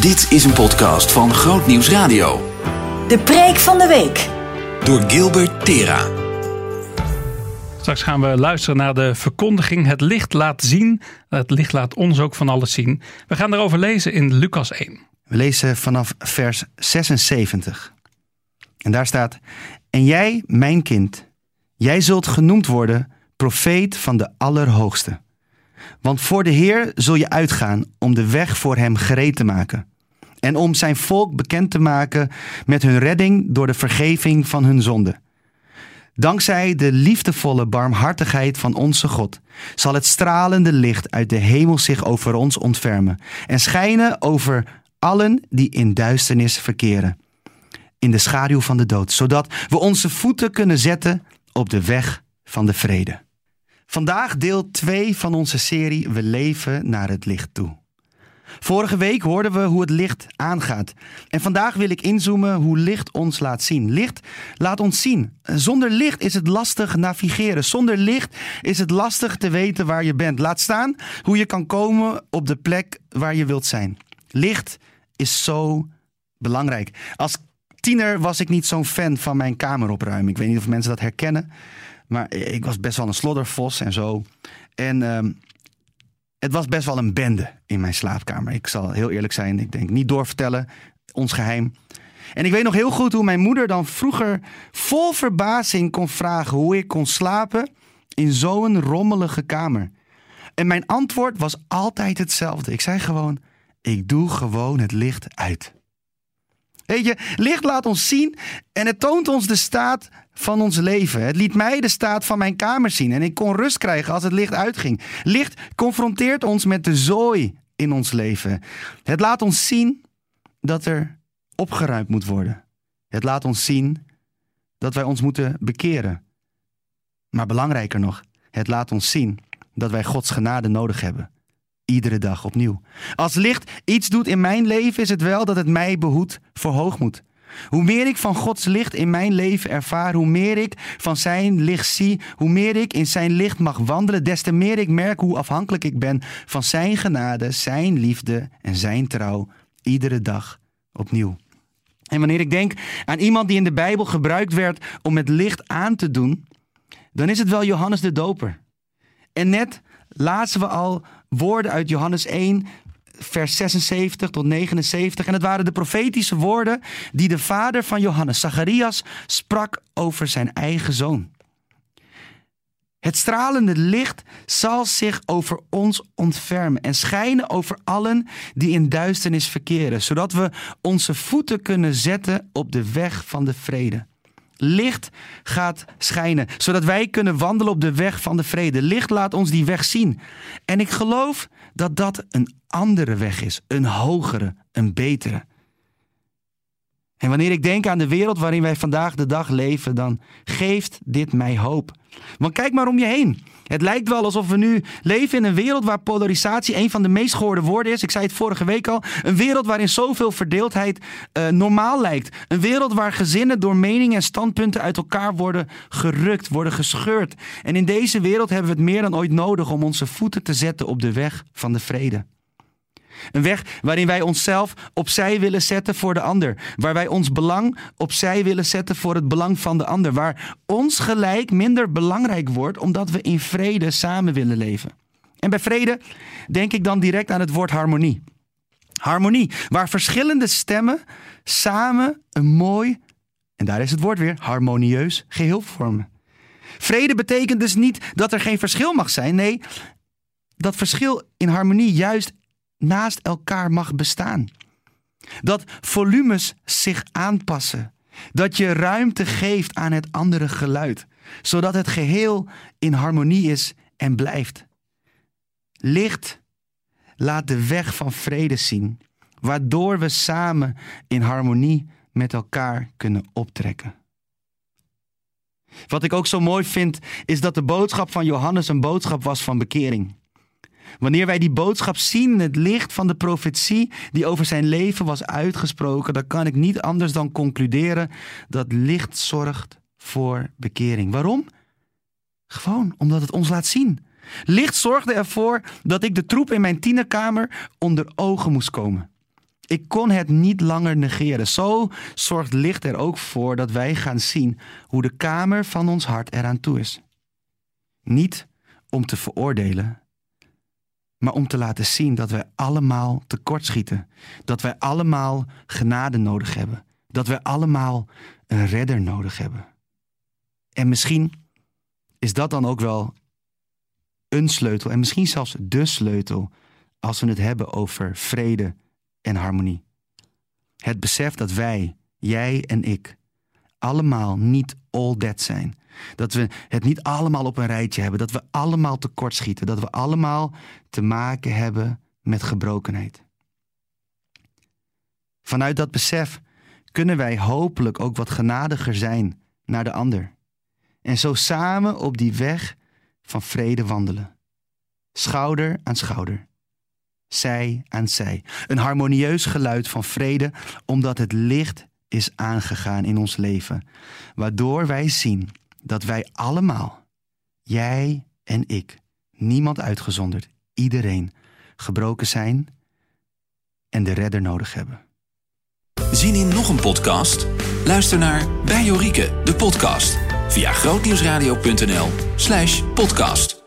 Dit is een podcast van Groot Nieuws Radio. De preek van de week. Door Gilbert Tera. Straks gaan we luisteren naar de verkondiging. Het licht laat zien. Het licht laat ons ook van alles zien. We gaan erover lezen in Lucas 1. We lezen vanaf vers 76. En daar staat: En jij, mijn kind, jij zult genoemd worden profeet van de Allerhoogste. Want voor de Heer zul je uitgaan om de weg voor hem gereed te maken. En om zijn volk bekend te maken met hun redding door de vergeving van hun zonde. Dankzij de liefdevolle barmhartigheid van onze God zal het stralende licht uit de hemel zich over ons ontfermen en schijnen over allen die in duisternis verkeren, in de schaduw van de dood, zodat we onze voeten kunnen zetten op de weg van de vrede. Vandaag deel 2 van onze serie We leven naar het licht toe. Vorige week hoorden we hoe het licht aangaat. En vandaag wil ik inzoomen hoe licht ons laat zien. Licht laat ons zien. Zonder licht is het lastig navigeren. Zonder licht is het lastig te weten waar je bent. Laat staan hoe je kan komen op de plek waar je wilt zijn. Licht is zo belangrijk. Als tiener was ik niet zo'n fan van mijn kamer opruimen. Ik weet niet of mensen dat herkennen. Maar ik was best wel een sloddervos en zo. En ehm, het was best wel een bende in mijn slaapkamer. Ik zal heel eerlijk zijn. Ik denk niet doorvertellen. Ons geheim. En ik weet nog heel goed hoe mijn moeder dan vroeger vol verbazing kon vragen hoe ik kon slapen in zo'n rommelige kamer. En mijn antwoord was altijd hetzelfde. Ik zei gewoon: ik doe gewoon het licht uit. Weet je, licht laat ons zien en het toont ons de staat van ons leven. Het liet mij de staat van mijn kamer zien en ik kon rust krijgen als het licht uitging. Licht confronteert ons met de zooi in ons leven. Het laat ons zien dat er opgeruimd moet worden. Het laat ons zien dat wij ons moeten bekeren. Maar belangrijker nog, het laat ons zien dat wij Gods genade nodig hebben. Iedere dag opnieuw. Als licht iets doet in mijn leven, is het wel dat het mij behoedt voor hoogmoed. Hoe meer ik van Gods licht in mijn leven ervaar, hoe meer ik van Zijn licht zie, hoe meer ik in Zijn licht mag wandelen, des te meer ik merk hoe afhankelijk ik ben van Zijn genade, Zijn liefde en Zijn trouw, iedere dag opnieuw. En wanneer ik denk aan iemand die in de Bijbel gebruikt werd om het licht aan te doen, dan is het wel Johannes de Doper. En net lazen we al woorden uit Johannes 1, vers 76 tot 79. En het waren de profetische woorden die de vader van Johannes, Zacharias, sprak over zijn eigen zoon. Het stralende licht zal zich over ons ontfermen en schijnen over allen die in duisternis verkeren, zodat we onze voeten kunnen zetten op de weg van de vrede. Licht gaat schijnen, zodat wij kunnen wandelen op de weg van de vrede. Licht laat ons die weg zien. En ik geloof dat dat een andere weg is, een hogere, een betere. En wanneer ik denk aan de wereld waarin wij vandaag de dag leven, dan geeft dit mij hoop. Want kijk maar om je heen. Het lijkt wel alsof we nu leven in een wereld waar polarisatie een van de meest gehoorde woorden is. Ik zei het vorige week al. Een wereld waarin zoveel verdeeldheid uh, normaal lijkt. Een wereld waar gezinnen door meningen en standpunten uit elkaar worden gerukt, worden gescheurd. En in deze wereld hebben we het meer dan ooit nodig om onze voeten te zetten op de weg van de vrede. Een weg waarin wij onszelf opzij willen zetten voor de ander. Waar wij ons belang opzij willen zetten voor het belang van de ander. Waar ons gelijk minder belangrijk wordt omdat we in vrede samen willen leven. En bij vrede denk ik dan direct aan het woord harmonie. Harmonie, waar verschillende stemmen samen een mooi, en daar is het woord weer, harmonieus geheel vormen. Vrede betekent dus niet dat er geen verschil mag zijn. Nee, dat verschil in harmonie juist naast elkaar mag bestaan. Dat volumes zich aanpassen. Dat je ruimte geeft aan het andere geluid, zodat het geheel in harmonie is en blijft. Licht laat de weg van vrede zien, waardoor we samen in harmonie met elkaar kunnen optrekken. Wat ik ook zo mooi vind, is dat de boodschap van Johannes een boodschap was van bekering. Wanneer wij die boodschap zien, het licht van de profetie die over zijn leven was uitgesproken, dan kan ik niet anders dan concluderen dat licht zorgt voor bekering. Waarom? Gewoon omdat het ons laat zien. Licht zorgde ervoor dat ik de troep in mijn tienerkamer onder ogen moest komen. Ik kon het niet langer negeren. Zo zorgt licht er ook voor dat wij gaan zien hoe de kamer van ons hart eraan toe is. Niet om te veroordelen, maar om te laten zien dat wij allemaal tekortschieten. Dat wij allemaal genade nodig hebben. Dat wij allemaal een redder nodig hebben. En misschien is dat dan ook wel een sleutel en misschien zelfs de sleutel als we het hebben over vrede en harmonie. Het besef dat wij, jij en ik, allemaal niet all that zijn. Dat we het niet allemaal op een rijtje hebben. Dat we allemaal tekortschieten. Dat we allemaal te maken hebben met gebrokenheid. Vanuit dat besef kunnen wij hopelijk ook wat genadiger zijn naar de ander. En zo samen op die weg van vrede wandelen. Schouder aan schouder. Zij aan zij. Een harmonieus geluid van vrede, omdat het licht is aangegaan in ons leven. Waardoor wij zien dat wij allemaal, jij en ik, niemand uitgezonderd, iedereen, gebroken zijn en de redder nodig hebben. Zien in nog een podcast? Luister naar Bij Jorike, de podcast. Via grootnieuwsradio.nl slash podcast.